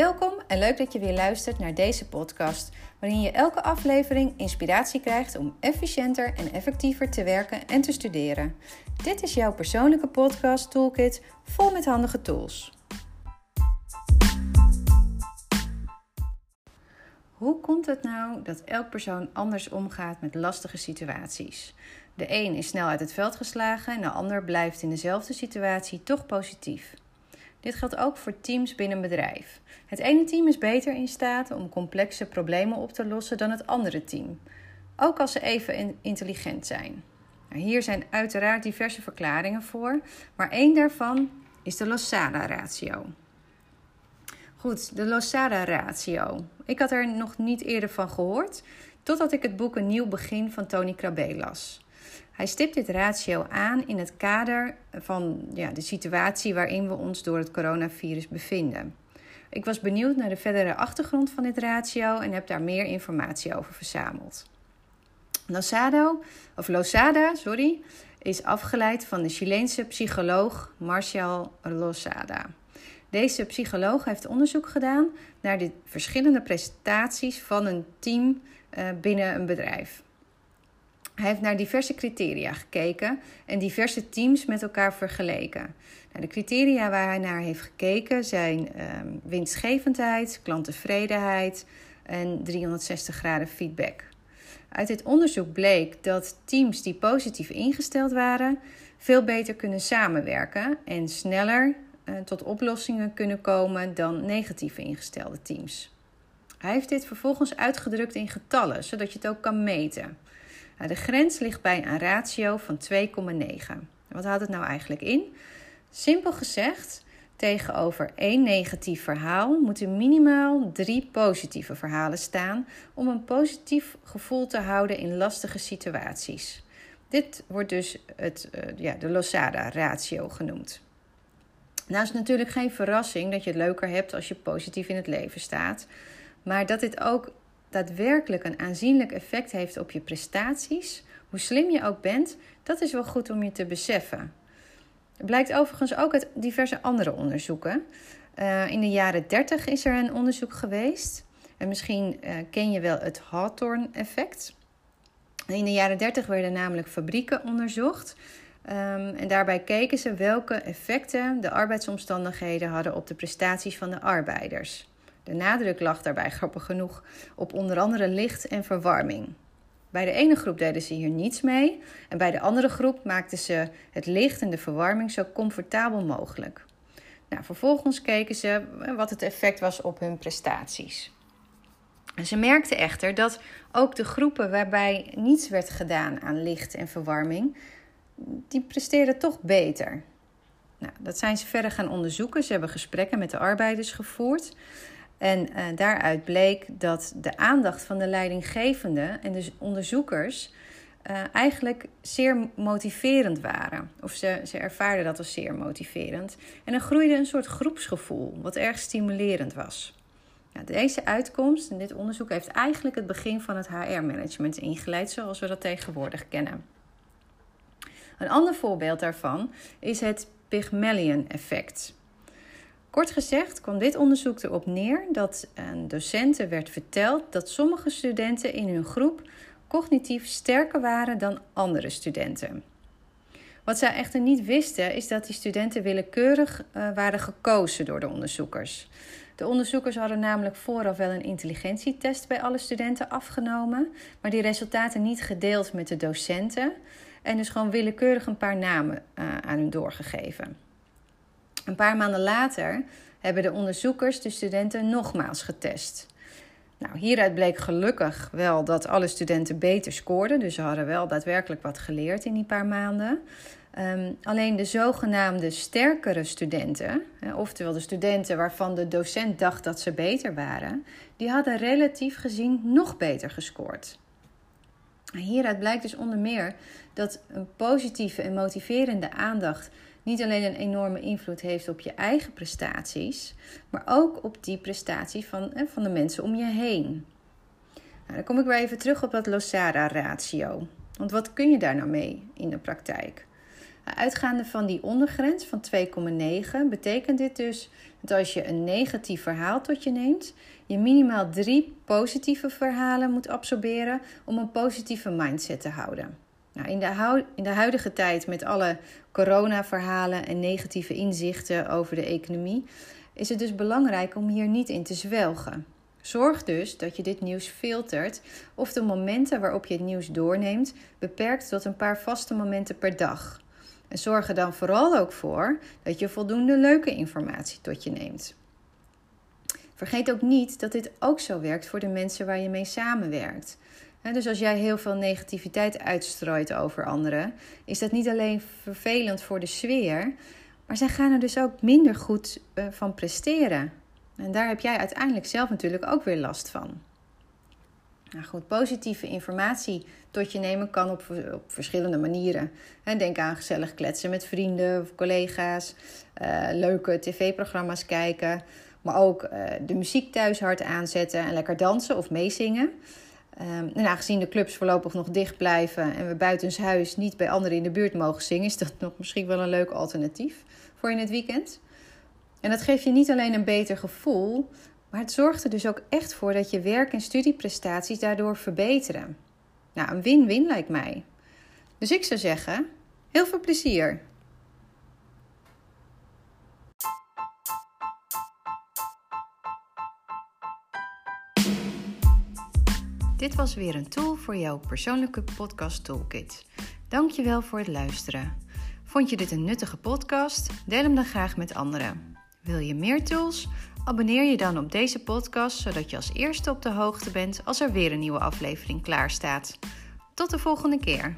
Welkom en leuk dat je weer luistert naar deze podcast, waarin je elke aflevering inspiratie krijgt om efficiënter en effectiever te werken en te studeren. Dit is jouw persoonlijke podcast toolkit vol met handige tools. Hoe komt het nou dat elk persoon anders omgaat met lastige situaties? De een is snel uit het veld geslagen en de ander blijft in dezelfde situatie toch positief. Dit geldt ook voor teams binnen een bedrijf. Het ene team is beter in staat om complexe problemen op te lossen dan het andere team, ook als ze even intelligent zijn. Nou, hier zijn uiteraard diverse verklaringen voor, maar één daarvan is de Losada-ratio. Goed, de Losada-ratio. Ik had er nog niet eerder van gehoord, totdat ik het boek Een Nieuw Begin van Tony Krabbe las. Hij stipt dit ratio aan in het kader van ja, de situatie waarin we ons door het coronavirus bevinden. Ik was benieuwd naar de verdere achtergrond van dit ratio en heb daar meer informatie over verzameld. Losado, of Losada sorry, is afgeleid van de Chileense psycholoog Marcial Losada. Deze psycholoog heeft onderzoek gedaan naar de verschillende prestaties van een team eh, binnen een bedrijf. Hij heeft naar diverse criteria gekeken en diverse teams met elkaar vergeleken. Nou, de criteria waar hij naar heeft gekeken zijn um, winstgevendheid, klanttevredenheid en 360 graden feedback. Uit dit onderzoek bleek dat teams die positief ingesteld waren veel beter kunnen samenwerken en sneller uh, tot oplossingen kunnen komen dan negatief ingestelde teams. Hij heeft dit vervolgens uitgedrukt in getallen, zodat je het ook kan meten. Nou, de grens ligt bij een ratio van 2,9. Wat houdt het nou eigenlijk in? Simpel gezegd, tegenover één negatief verhaal moeten minimaal drie positieve verhalen staan om een positief gevoel te houden in lastige situaties. Dit wordt dus het, uh, ja, de Losada-ratio genoemd. Nou is natuurlijk geen verrassing dat je het leuker hebt als je positief in het leven staat. Maar dat dit ook daadwerkelijk een aanzienlijk effect heeft op je prestaties, hoe slim je ook bent, dat is wel goed om je te beseffen. Het blijkt overigens ook uit diverse andere onderzoeken. Uh, in de jaren 30 is er een onderzoek geweest. En misschien uh, ken je wel het Hawthorne-effect. In de jaren 30 werden namelijk fabrieken onderzocht. Um, en daarbij keken ze welke effecten de arbeidsomstandigheden hadden op de prestaties van de arbeiders. De nadruk lag daarbij grappig genoeg op onder andere licht en verwarming. Bij de ene groep deden ze hier niets mee en bij de andere groep maakten ze het licht en de verwarming zo comfortabel mogelijk. Nou, vervolgens keken ze wat het effect was op hun prestaties. En ze merkten echter dat ook de groepen waarbij niets werd gedaan aan licht en verwarming, die presteerden toch beter. Nou, dat zijn ze verder gaan onderzoeken. Ze hebben gesprekken met de arbeiders gevoerd. En uh, daaruit bleek dat de aandacht van de leidinggevende en de onderzoekers uh, eigenlijk zeer motiverend waren. Of ze, ze ervaarden dat als zeer motiverend. En er groeide een soort groepsgevoel, wat erg stimulerend was. Ja, deze uitkomst en dit onderzoek heeft eigenlijk het begin van het HR-management ingeleid, zoals we dat tegenwoordig kennen. Een ander voorbeeld daarvan is het Pygmalion-effect. Kort gezegd kwam dit onderzoek erop neer dat aan docenten werd verteld dat sommige studenten in hun groep cognitief sterker waren dan andere studenten. Wat zij echter niet wisten is dat die studenten willekeurig uh, waren gekozen door de onderzoekers. De onderzoekers hadden namelijk vooraf wel een intelligentietest bij alle studenten afgenomen, maar die resultaten niet gedeeld met de docenten en dus gewoon willekeurig een paar namen uh, aan hun doorgegeven. Een paar maanden later hebben de onderzoekers de studenten nogmaals getest. Nou, hieruit bleek gelukkig wel dat alle studenten beter scoorden, dus ze hadden wel daadwerkelijk wat geleerd in die paar maanden. Um, alleen de zogenaamde sterkere studenten, oftewel de studenten waarvan de docent dacht dat ze beter waren, die hadden relatief gezien nog beter gescoord. Hieruit blijkt dus onder meer dat een positieve en motiverende aandacht niet alleen een enorme invloed heeft op je eigen prestaties, maar ook op die prestatie van, eh, van de mensen om je heen. Nou, dan kom ik weer even terug op dat Losada-ratio. Want wat kun je daar nou mee in de praktijk? Uitgaande van die ondergrens van 2,9 betekent dit dus dat als je een negatief verhaal tot je neemt, je minimaal drie positieve verhalen moet absorberen om een positieve mindset te houden. Nou, in, de in de huidige tijd met alle corona-verhalen en negatieve inzichten over de economie, is het dus belangrijk om hier niet in te zwelgen. Zorg dus dat je dit nieuws filtert of de momenten waarop je het nieuws doorneemt beperkt tot een paar vaste momenten per dag. En zorg er dan vooral ook voor dat je voldoende leuke informatie tot je neemt. Vergeet ook niet dat dit ook zo werkt voor de mensen waar je mee samenwerkt. Dus als jij heel veel negativiteit uitstrooit over anderen, is dat niet alleen vervelend voor de sfeer, maar zij gaan er dus ook minder goed eh, van presteren. En daar heb jij uiteindelijk zelf natuurlijk ook weer last van. Nou goed, positieve informatie tot je nemen kan op, op verschillende manieren. Denk aan gezellig kletsen met vrienden of collega's, uh, leuke tv-programma's kijken, maar ook uh, de muziek thuis hard aanzetten en lekker dansen of meezingen. Um, en aangezien de clubs voorlopig nog dicht blijven en we buitenshuis niet bij anderen in de buurt mogen zingen, is dat nog misschien wel een leuk alternatief voor in het weekend. En dat geeft je niet alleen een beter gevoel, maar het zorgt er dus ook echt voor dat je werk- en studieprestaties daardoor verbeteren. Nou, een win-win lijkt mij. Dus ik zou zeggen, heel veel plezier! Dit was weer een tool voor jouw persoonlijke podcast toolkit. Dankjewel voor het luisteren. Vond je dit een nuttige podcast? Deel hem dan graag met anderen. Wil je meer tools? Abonneer je dan op deze podcast zodat je als eerste op de hoogte bent als er weer een nieuwe aflevering klaar staat. Tot de volgende keer.